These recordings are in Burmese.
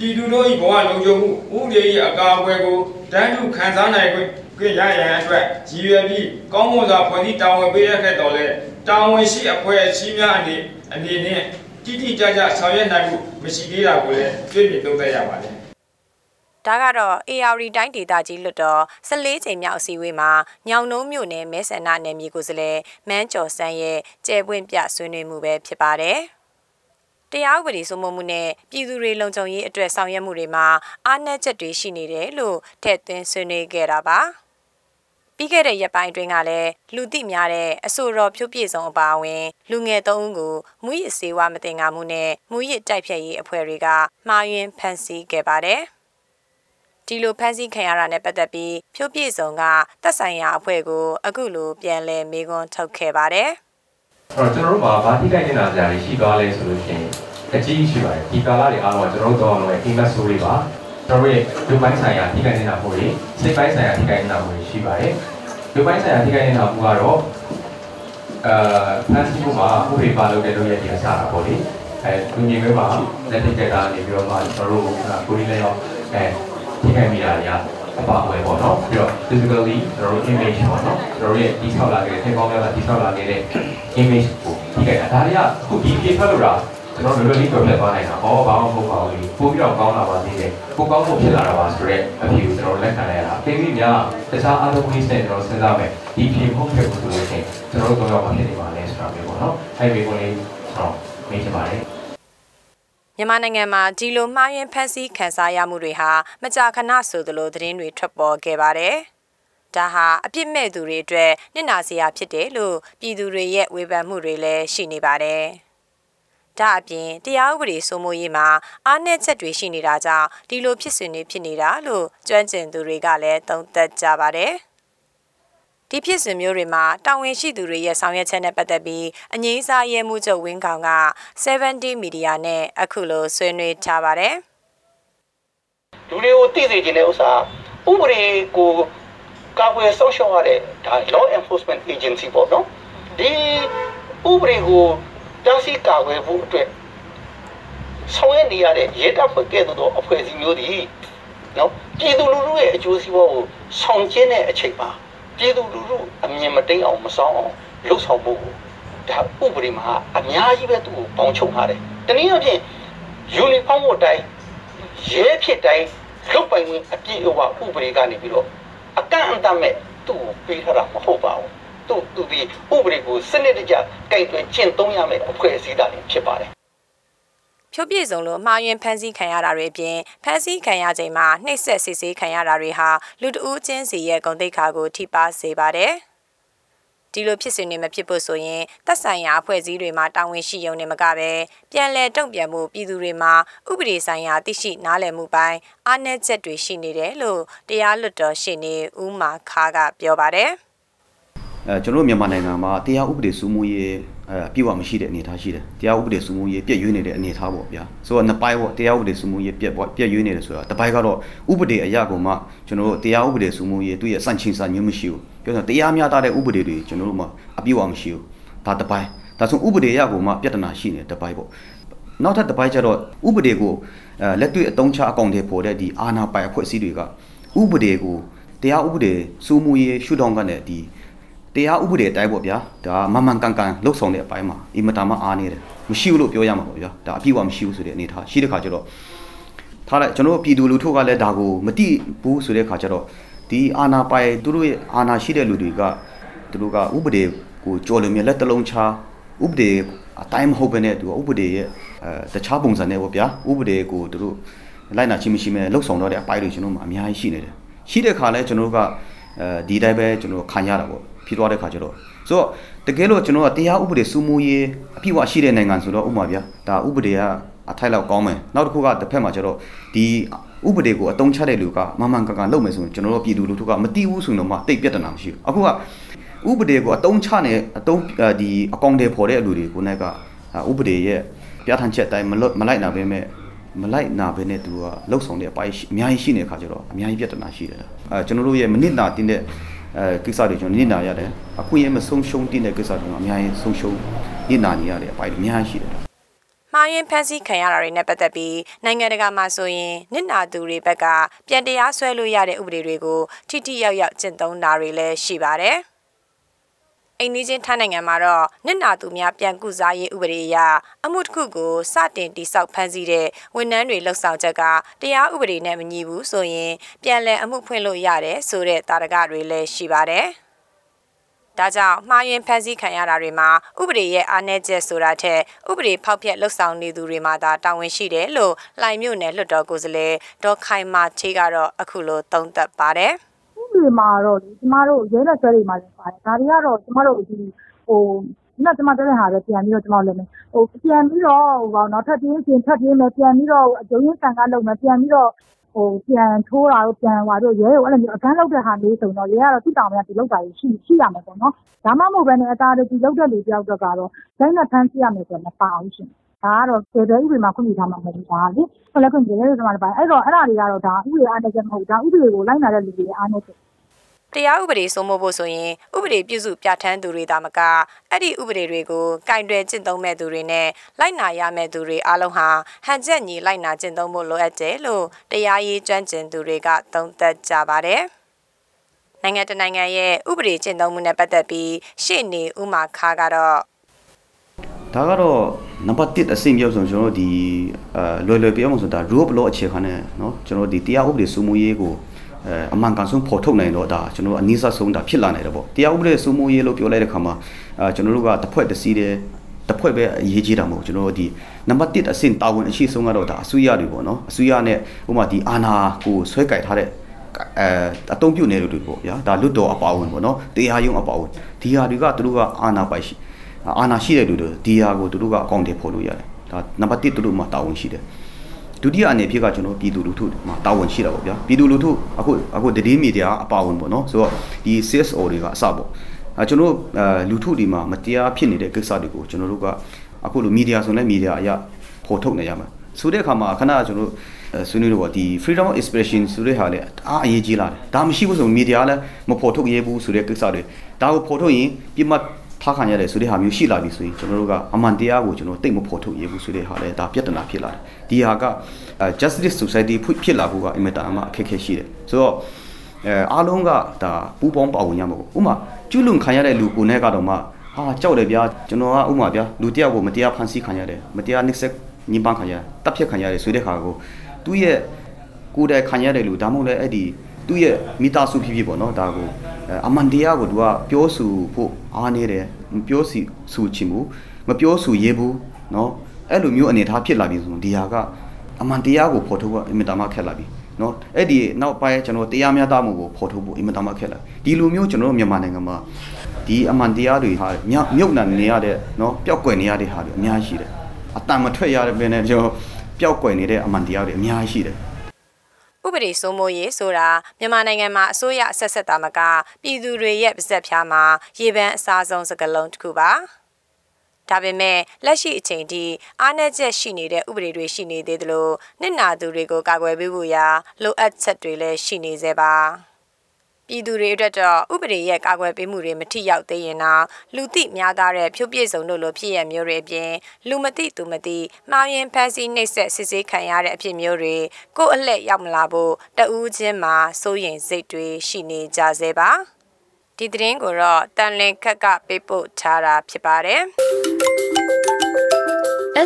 ပြည်သူတို့၏ဘဝလုံခြုံမှုဥပဒေ၏အကာအကွယ်ကိုတန်းတူခံစားနိုင်ခွင့်ရရန်အတွက်ရည်ရွယ်ပြီးကောင်းမွန်စွာဖွဲ့စည်းတာဝန်ပေးရခဲ့တော်လဲတာဝန်ရှိအဖွဲ့အစည်းများအနေအနေနဲ့တိတိကျကျဆောင်ရွက်နိုင်မှုမရှိသေးတာကိုလည်းတွေ့မြင်သုံးသပ်ရပါတယ်ဒါကတော့ AR တိုင်းဒေသကြီးလွတ်တော်14ချိန်မြောက်အစည်းအဝေးမှာညောင်နှုံးမြို့နယ်မဲဆန္ဒနယ်မြေကိုယ်စားလှယ်မန်းကျော်စန်းရဲ့ကျယ်ပွင့်ပြဆွေးနွေးမှုပဲဖြစ်ပါတယ်။ တရားဥပဒေစိုးမိုးမှုနဲ့ပြည်သူတွေလုံခြုံရေးအတွက်ဆောင်ရွက်မှုတွေမှာအားနည်းချက်တွေရှိနေတယ်လို့ထည့်သွင်းဆွေးနွေးခဲ့တာပါ။ပြီးခဲ့တဲ့ရက်ပိုင်းအတွင်းကလည်းလူသိများတဲ့အဆိုတော်ဖြိုးပြည့်စုံအပါအဝင် လူငယ်သုံးဦးကိုမူရစ်စေဝါမတင်ငါမှုနဲ့မူရစ်တိုက်ဖြတ်ရေးအဖွဲ့တွေကမှားယွင်းဖမ်းဆီးခဲ့ပါတယ်။ဒီလိုဖမ်းဆီးခံရတာနဲ့ပတ်သက်ပြီးဖြိုးပြည့်စုံကသက်ဆိုင်ရာအဖွဲ့ကို အခုလိုပြန်လည်မေးခွန်းထုတ်ခဲ့ပါတယ် အဲ့တော့ကျွန်တော်တို့မှာဘာထိခိုက်နေတာကြရရှိသွားလဲဆိုလို့ရှိရင်အကြီးရှိပါတယ်ဒီကာလတွေအားလုံးကကျွန်တော်တို့တော့လည်းအိမ်မက်ဆိုးတွေပါကျွန်တော်တို့ရဲ့လူပိုင်းဆိုင်ရာထိခိုက်နေတာမှုတွေစိတ်ပိုင်းဆိုင်ရာထိခိုက်နေတာမှုတွေရှိပါတယ်လူပိုင်းဆိုင်ရာထိခိုက်နေတာမှုကတော့အာဖန်စီမှုမှာဥပဒေပါလုပ်တဲ့လုပ်ရည်တွေအစတာပေါ့လေအဲလူငယ်မျိုးမှာလက်ထိတ်ကနေပြီးတော့မှကျွန်တော်တို့ကိုရီးလည်းရောအဲထိခိုက်မိတာတွေက အပါအဝင်ပေါ့နော်ပြီးတော့ physically ကျွန်တော်တို့ image ပေါ့နော်ကျွန်တော်တို့ရဲ့ဒီဆောက်လာခဲ့တဲ့သင်္ကောင်းများကဒီဆောက်လာခဲ့တဲ့ image ကိုထိခိုက်တာဒါတွေကအခုဒီပြေဖတ်လို့တာကျွန်တော်တို့လွယ်လွယ်လေးပြောပြသွားနိုင်တာဟောဘာမှမဟုတ်ပါဘူးလေပို့ပြီးတော့ကောင်းလာပါသေးတယ်ကိုကောင်းဖို့ဖြစ်လာတာပါဆိုတော့အဖြေကိုကျွန်တော်လက်ခံလိုက်ရတာအသိကြီးများတခြားအားလုံးကြီးနဲ့ကျွန်တော်စဉ်းစားမယ်ဒီဖြေမဟုတ်ခဲ့ဘူးဆိုလို့ရှိရင်ကျွန်တော်တို့တော့ဘာဖြစ်နေပါလဲဆိုတာမျိုးပေါ့နော်အဲ့ဒီကိုလေးကျွန်တော်မေးချင်ပါတယ်။ မြန်မာနိုင်ငံမှာဒီလိုမှားယွင်းဖမ်းဆီးခံစားရမှုတွေဟာမကြာခဏဆိုသလိုသတင်းတွေထွက်ပေါ်ခဲ့ပါတယ်။ဒါဟာအပြစ်မဲ့သူတွေအတွက်နစ်နာစရာဖြစ်တယ်လို့ပြည်သူတွေရဲ့ဝေဖန်မှုတွေလည်းရှိနေပါတယ်။ဒါအပြင်တရားဥပဒေစိုးမိုးရေးမှာအားနည်းချက်တွေရှိနေတာကြောင့်ဒီလိုဖြစ်စဉ်တွေဖြစ်နေတာလို့ကျွမ်းကျင်သူတွေကလည်းသုံးသပ်ကြပါတယ်။ ဒီဖြစ်စဉ်မျိုးတွေမှာတာဝန်ရှိသူတွေရဲ့ဆောင်ရွက်ချက်နဲ့ပတ်သက်ပြီးအငိမ့်စားရဲမှုချုပ်ဝင်းကောင်က70 Media နဲ့အခုလိုဆွေးနွေးထားပါတယ်။လူတွေကိုသိစေခြင်းတဲ့ဥစ္စာဥပဒေကိုကာကွယ်စောင့်ရှောက်ရတဲ့ဒါ law enforcement agency ပေါ့နော်ဒီဥပဒေကိုတန်းစီကာကွယ်ဖို့အတွက်ဆောင်ရွက်နေရတဲ့ရဲတပ်ဖွဲ့ကဲ့သို့သောအဖွဲ့အစည်းမျိုးသည်နော်ပြည်သူလူထုရဲ့အကျိုးစီးပွားကိုဆောင်ကျဉ်တဲ့အချိန်မှာ ပြည်သူလူထုအမြင်မတိမ်အောင်မဆောင်အောင်လှုပ်ဆောင်ဖို့ကိုဒါဥပဒေမှာအများကြီးပဲသူ့ကိုပေါင်းချုပ်ထားတယ်တနည်းအားဖြင့် uniform ဝတ်တိုင်းရဲဖြစ်တိုင်းလုတ်ပိုင်ဝင်အပြည့်အဝဥပဒေကနေပြီးတော့အကန့်အသတ်မဲ့သူ့ကိုပေးထားတာမဟုတ်ပါဘူးသူ့သူဒီဥပဒေကိုစနစ်တကျကင်တွင်ကျင့်သုံးရမယ့်အဖွဲ့အစည်းသားတွေဖြစ်ပါတယ် ဖြိုးပြည့်စုံလို့အမှားယွင်းဖမ်းဆီးခံရတာတွေအပြင်ဖမ်းဆီးခံရချိန်မှာနှိပ်စက်စစ်ဆေးခံရတာတွေဟာလူတဦးချင်းစီရဲ့ဂုဏ်သိက္ခာကိုထိပါစေပါတယ်။ဒီလိုဖြစ်စဉ်တွေမဖြစ်ဖို့ဆိုရင်သက်ဆိုင်ရာအဖွဲ့အစည်းတွေမှာတာဝန်ရှိရုံနဲ့မကပဲပြန်လည်တုံ့ပြန်မှုပြည်သူတွေမှာဥပဒေဆိုင်ရာသိရှိနားလည်မှုပိုင်းအားနည်းချက်တွေရှိနေတယ်လို့တရားလွတ်တော်ရှင်းနေဦးမာခါကပြောပါတယ်။အဲကျွန်တော်တို့မြန်မာနိုင်ငံမှာတရားဥပဒေစိုးမိုးရေးအဲအ ပြည့်အဝမရှိတဲ့အနေအထားရှိတယ်တရားဥပဒေစိုးမိုးရေးပြည့်ရွေးနေတဲ့အနေအထားပေါ့ဗျာဆိုတော့နှစ်ပိုင်းပေါ့တရားဥပဒေစိုးမိုးရေးပြည့်ပေါ့ပြည့်ရွေးနေတယ်ဆိုတာတစ်ပိုင်းကတော့ဥပဒေအရာကောင်မှကျွန်တော်တို့တရားဥပဒေစိုးမိုးရေးသူ့ရဲ့စန့်ချင်စာမျိုးမရှိဘူးပြောဆိုတရားမျှတတဲ့ဥပဒေတွေကျွန်တော်တို့မှာအပြည့်အဝမရှိဘူးဒါတစ်ပိုင်းဒါဆိုဥပဒေအရာကောင်မှပြဿနာရှိနေတစ်ပိုင်းပေါ့နောက်ထပ်တစ်ပိုင်းကျတော့ဥပဒေကိုအဲလက်တွေ့အသုံးချအကောင့်တွေပေါ်တဲ့ဒီအာဏာပိုင်အဖွဲ့အစည်းတွေကဥပဒေကိုတရားဥပဒေစိုးမိုးရေးရှုထောင့်ကနေဒီ တရားဥပဒေအတိုင်းပေါ့ဗျာဒါမမှန်ကန်ကန်လှုပ်ဆောင်တဲ့အပိုင်းမှာအင်မတန်မှအားနေတယ်မရှိဘူးလို့ပြောရမှာပေါ့ဗျာဒါအပြည့်အဝမရှိဘူးဆိုတဲ့အနေထားရှိတဲ့ခါကျတော့ထားလိုက်ကျွန်တော်တို့ပြည်သူလူထုကလည်းဒါကိုမတိဘူးဆိုတဲ့ခါကျတော့ဒီအာဏာပိုင်သူတို့ရဲ့အာဏာရှိတဲ့လူတွေကသူတို့ကဥပဒေကိုကြော်လွန်မြလက်တလုံးချဥပဒေအတိုင်းမဟုတ်ဘဲနဲ့သူကဥပဒေရဲ့အဲတခြားပုံစံနဲ့ပေါ့ဗျာဥပဒေကိုသူတို့လိုက်နာချင်းမရှိမဲ့လှုပ်ဆောင်တော့တဲ့အပိုင်းတွေကျွန်တော်တို့မှာအများကြီးရှိနေတယ်ရှိတဲ့ခါလဲကျွန်တော်တို့ကအဲဒီတိုင်းပဲကျွန်တော်ခံရတာပေါ့ ဖြစ်သွားတဲ့ခါကျတော့ဆိုတော့တကယ်လို့ကျွန်တော်ကတရားဥပဒေစိုးမိုးရေးအပြည့်အဝရှိတဲ့နိုင်ငံဆိုတော့ဥပမာဗျာဒါဥပဒေကအထိုက်လောက်ကောင်းမယ်နောက်တစ်ခုကတစ်ဖက်မှာကျတော့ဒီဥပဒေကိုအတုံးချတဲ့လူကမမှန်ကန်ကန်လုပ်မယ်ဆိုရင်ကျွန်တော်တို့ပြည်သူလူထုကမတိဘူးဆိုရင်တော့မှတိတ်ပြတ်တနာမရှိဘူးအခုကဥပဒေကိုအတုံးချနေအတုံးဒီအကောင့်တွေပေါ်တဲ့လူတွေကိုလည်းကဥပဒေရဲ့ပြဋ္ဌာန်းချက်အတိုင်းမလွတ်မလိုက်နာပဲမဲ့မလိုက်နာပဲနဲ့သူကလှုပ်ဆောင်တဲ့အပိုင်းအများကြီးရှိနေတဲ့ခါကျတော့အများကြီးပြဿနာရှိတယ်လားအဲကျွန်တော်တို့ရဲ့မနစ်နာတင်တဲ့ အဲကိစ္စတွေကျွန်တော်နစ်နာရတယ်အခုရဲ့မဆုံးရှုံးတင်တဲ့ကိစ္စတွေကအများကြီးဆုံးရှုံးနစ်နာနေရတဲ့အပိုင်းတွေအများကြီးရှိတယ်မှားယွင်းဖန်ဆီးခံရတာတွေနဲ့ပတ်သက်ပြီးနိုင်ငံတကာမှာဆိုရင်နစ်နာသူတွေဘက်ကပြန်တရားစွဲလို့ရတဲ့ဥပဒေတွေကိုထိထိရောက်ရောက်ကျင့်သုံးတာတွေလည်းရှိပါတယ်။ အိန္ဒိချင်းထိုင်းနိုင်ငံမှာတော့နစ်နာသူများပြန်ကုစားရေးဥပဒေအရအမှုတစ်ခုကိုစတင်တိစောက်ဖန်ဆီးတဲ့ဝန်ထမ်းတွေလှုပ်ဆောင်ချက်ကတရားဥပဒေနဲ့မညီဘူးဆိုရင်ပြန်လည်အမှုဖွင့်လို့ရတယ်ဆိုတဲ့တာရကတွေလည်းရှိပါတယ်။ဒါကြောင့်မှားယွင်းဖန်ဆီးခံရတာတွေမှာဥပဒေရဲ့အားနည်းချက်ဆိုတာထက်ဥပဒေဖောက်ဖျက်လှုပ်ဆောင်နေသူတွေမှာသာတာဝန်ရှိတယ်လို့လှိုင်မြို့နယ်လွှတ်တော်ကိုယ်စားလှယ်ဒေါ်ခိုင်မာချေကတော့အခုလိုသုံးသပ်ပါတယ်။ ဥပဒေမှာတော့လေကျမတို့ ရဲလက်ဆွဲတွေမှာလည်းပါတယ် ဒါတွေကတော့ ကျမတို့ဒီဟိုဒီကကျမပြောတဲ့ဟာပဲ ပြန်ပြီးတော့ကျမတို့လည်းမယ်ဟိုပြန်ပြီးတော့ဟိုပေါ့နော်ထပ်ပြေးချင်းထပ်ပြေးမယ် ပြန်ပြီးတော့အကျုံးရင်းဆန်ကားလုပ်မယ် ပြန်ပြီးတော့ဟိုပြန်ထိုးတာတို့ ပြန်ဟွာတို့ ရဲကို အဲ့လိုမျိုး အကန်းလုပ်တဲ့ဟာမျိုးဆိုတော့ ရဲကတော့တိတောင်များဒီလောက်တာရှိရှိရမယ်ပေါ့နော် ဒါမှမဟုတ်ဘဲနဲ့ အသားတွေဒီလောက်တဲ့လူတယောက်တော့ကတော့တိုင်းနဲ့ဖမ်းဆီးရမယ်ဆိုတော့မပါဘူးရှင်ဒါကတော့ကျေတဲ့ဥပဒေမှာ ခွင့်ပြုထားမှာမဟုတ်ဘူး ဒါလေဘယ်လဲခွင့်ပြုလဲဆိုတော့လည်းပါအဲ့တော့ အဲ့ဒါတွေကတော့ဒါဥပဒေအားနဲ့ချက်မဟုတ်ဒါဥပဒေကို လိုက်နာတဲ့လူတွေအားနဲ့ချက် တရားဥပဒေစိုးမိုးဖို့ဆိုရင်ဥပဒေပြုစုပြဋ္ဌာန်းသူတွေဒါမကအဲ့ဒီဥပဒေတွေကိုကင်တွယ်ကျင့်သုံးမဲ့သူတွေနဲ့လိုက်နာရမဲ့သူတွေအားလုံးဟာဟန်ချက်ညီလိုက်နာကျင့်သုံးဖို့လိုအပ်တယ်လို့တရားရေးကျွမ်းကျင်သူတွေကသုံးသပ်ကြပါတယ်။နိုင်ငံတကာနိုင်ငံရဲ့ဥပဒေကျင့်သုံးမှုနဲ့ပတ်သက်ပြီးရှေ့နေဥမာခါကတော့ ဒါကတော့နံပါတ်1အဆင့်ပြောဆိုကျွန်တော်တို့ဒီအဲလွယ်လွယ်ပြောမှဆိုတာ rule of law အခြေခံနဲ့เนาะကျွန်တော်တို့ဒီတရားဥပဒေစိုးမိုးရေးကို အဲအမှန်ကန်ဆုံးပေါ်ထုတ်နိုင်တော့ဒါကျွန်တော်တို့အနည်းဆက်ဆုံးဒါဖြစ်လာနိုင်တယ်ပေါ့တရားဥပဒေစိုးမိုးရေးလို့ပြောလိုက်တဲ့ခါမှာအဲကျွန်တော်တို့ကတစ်ဖွဲ့တစ်စီးတဲ့တစ်ဖွဲ့ပဲအရေးကြီးတာမဟုတ်ကျွန်တော်တို့ဒီနံပါတ်1အဆင့်တာဝန်အရှိဆုံးကတော့ဒါအစိုးရတွေပေါ့နော်အစိုးရနဲ့ဥပမာဒီအာဏာကိုဆွဲကြိုက်ထားတဲ့အဲအတုံးပြုတ်နေလို့တွေပေါ့ဗျာဒါလွတ်တော်အပါဝင်ပေါ့နော်တရားရုံးအပါဝင်ဒီဟာတွေကသူတို့ကအာဏာပိုင်ရှိအာဏာရှိတဲ့လူတွေဒီဟာကိုသူတို့ကအကောင့်တွေဖော်လို့ရတယ်ဒါနံပါတ်1သူတို့မှာတာဝန်ရှိတယ် ဒုတိယအနေဖြင့်ကကျွန်တော်ပြည်သူလူထုမှာတာဝန်ရှိတာပေါ့ဗျာပြည်သူလူထုအခုအခုတည်င်းမီဒီယာအပါဝင်ပေါ့နော်ဆိုတော့ဒီ CSO တွေကအစပေါ့အဲကျွန်တော်အဲလူထုဒီမှာမတရားဖြစ်နေတဲ့ကိစ္စတွေကိုကျွန်တော်တို့ကအခုလိုမီဒီယာဆိုလည်းမီဒီယာအရဖော်ထုတ်နေရမှာဆိုတဲ့အခါမှာခဏကျွန်တော်ဆွေးနွေးတော့ဒီ freedom of expression ဆိုတဲ့ဟာလေအားအရေးကြီးလာတယ်ဒါမရှိဘူးဆိုမီဒီယာလည်းမဖော်ထုတ်ရဲဘူးဆိုတဲ့ကိစ္စတွေဒါကိုဖော်ထုတ်ရင်ပြမတ် ထားခံရတယ်ဆိုတဲ့ဟာမျိုးရှိလာပြီဆိုရင်ကျွန်တော်တို့ကအမှန်တရားကိုကျွန်တော်တိတ်မဖော်ထုတ်ရဘူးဆိုတဲ့ဟာလဲဒါပြဿနာဖြစ်လာတယ်ဒီဟာက justice society ဖြစ်လာဖို့ကအင်မတန်အမှအခက်အခဲရှိတယ်ဆိုတော့အဲအားလုံးကဒါပူးပေါင်းပါဝင်ရမှာပေါ့ဥမာကျွလွန်ခံရတဲ့လူကိုနဲ့ကတော့မှဟာကြောက်တယ်ဗျာကျွန်တော်ကဥမာဗျာလူတယောက်ကိုမတရားဖန်ဆီးခံရတယ်မတရားနှိပ်စက်ညှဉ်းပန်းခံရတယ်တပ်ဖြတ်ခံရတယ်ဆိုတဲ့ခါကိုသူ့ရဲ့ကိုယ်တိုင်ခံရတဲ့လူဒါမှမဟုတ်လည်းအဲ့ဒီ သူ့ရဲ့မိသားစုဖြစ်ဖြစ်ပေါ့နော်ဒါကိုအမှန်တရားကိုသူကပြောဆိုဖို့အားနေတယ်ပြောစီဆိုချင်ဘူးမပြောဆိုရဲဘူးနော်အဲ့လိုမျိုးအနေထားဖြစ်လာပြီဆိုရင်ဒီဟာကအမှန်တရားကိုဖော်ထုတ်ကအင်မတန်မှခက်လာပြီနော်အဲ့ဒီနောက်ပိုင်းကျွန်တော်တရားမျှတမှုကိုဖော်ထုတ်ဖို့အင်မတန်မှခက်လာဒီလိုမျိုးကျွန်တော်မြန်မာနိုင်ငံမှာဒီအမှန်တရားတွေဟာမြုပ်နှံနေရတဲ့နော်ပျောက်ကွယ်နေရတဲ့ဟာတွေအများကြီးတယ်အတန်မထွက်ရတဲ့ပင်နဲ့ကျွန်တော်ပျောက်ကွယ်နေတဲ့အမှန်တရားတွေအများကြီးရှိတယ် ဥပဒေစိုးမိုးရေးဆိုတာမြန်မာနိုင်ငံမှာအစိုးရအဆက်ဆက်တာမကပြည်သူတွေရဲ့ပါဇက်ဖျားမှာရေပန်းအစားဆုံးစကလုံးတစ်ခုပါဒါပေမဲ့လက်ရှိအချိန်ထိအားနည်းချက်ရှိနေတဲ့ဥပဒေတွေရှိနေသေးသလိုနှစ်နာသူတွေကိုကာကွယ်ပေးဖို့ရာလိုအပ်ချက်တွေလည်းရှိနေသေးပါ ပြည်သူတွေအတွက်တော့ဥပဒေရဲ့ကာကွယ်ပေးမှုတွေမထိရောက်သေးရင်တော့လူသိများသားတဲ့ဖြုတ်ပြည့်စုံတို့လိုဖြစ်ရမျိုးတွေအပြင်လူမသိသူမသိမှားယွင်းဖန်ဆီးနှိပ်စက်စစ်ဆေးခံရတဲ့အဖြစ်မျိုးတွေကိုယ့်အလှည့်ရောက်မလာဖို့တဦးချင်းမှာစိုးရိမ်စိတ်တွေရှိနေကြသေးပါဒီသတင်းကိုတော့တန်လင်ခက်ကပေးပို့ထားတာဖြစ်ပါတယ်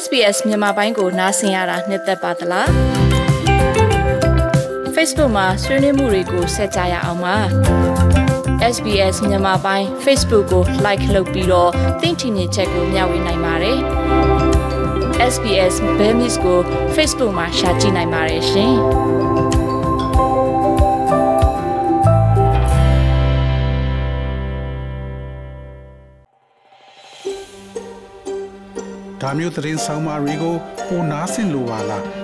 SBS မြန်မာပိုင်းကိုနားဆင်ရတာနှစ်သက်ပါတလား Facebook မှာဆွေးနွေးမှုတွေကိုဆက်ကြရအောင်ပါ SBS မြန်မာပိုင်း Facebook ကို like လုပ်ပြီးတော့သင်ချင်တဲ့ချက်ကိုမျှဝေနိုင်ပါတယ် SBS Bemis ကို Facebook မှာ share ကြည့်နိုင်ပါတယ်ရှင်ဒါမျိုးသတင်းဆောင်မာတွေကိုပိုနားဆင်လိုပါလား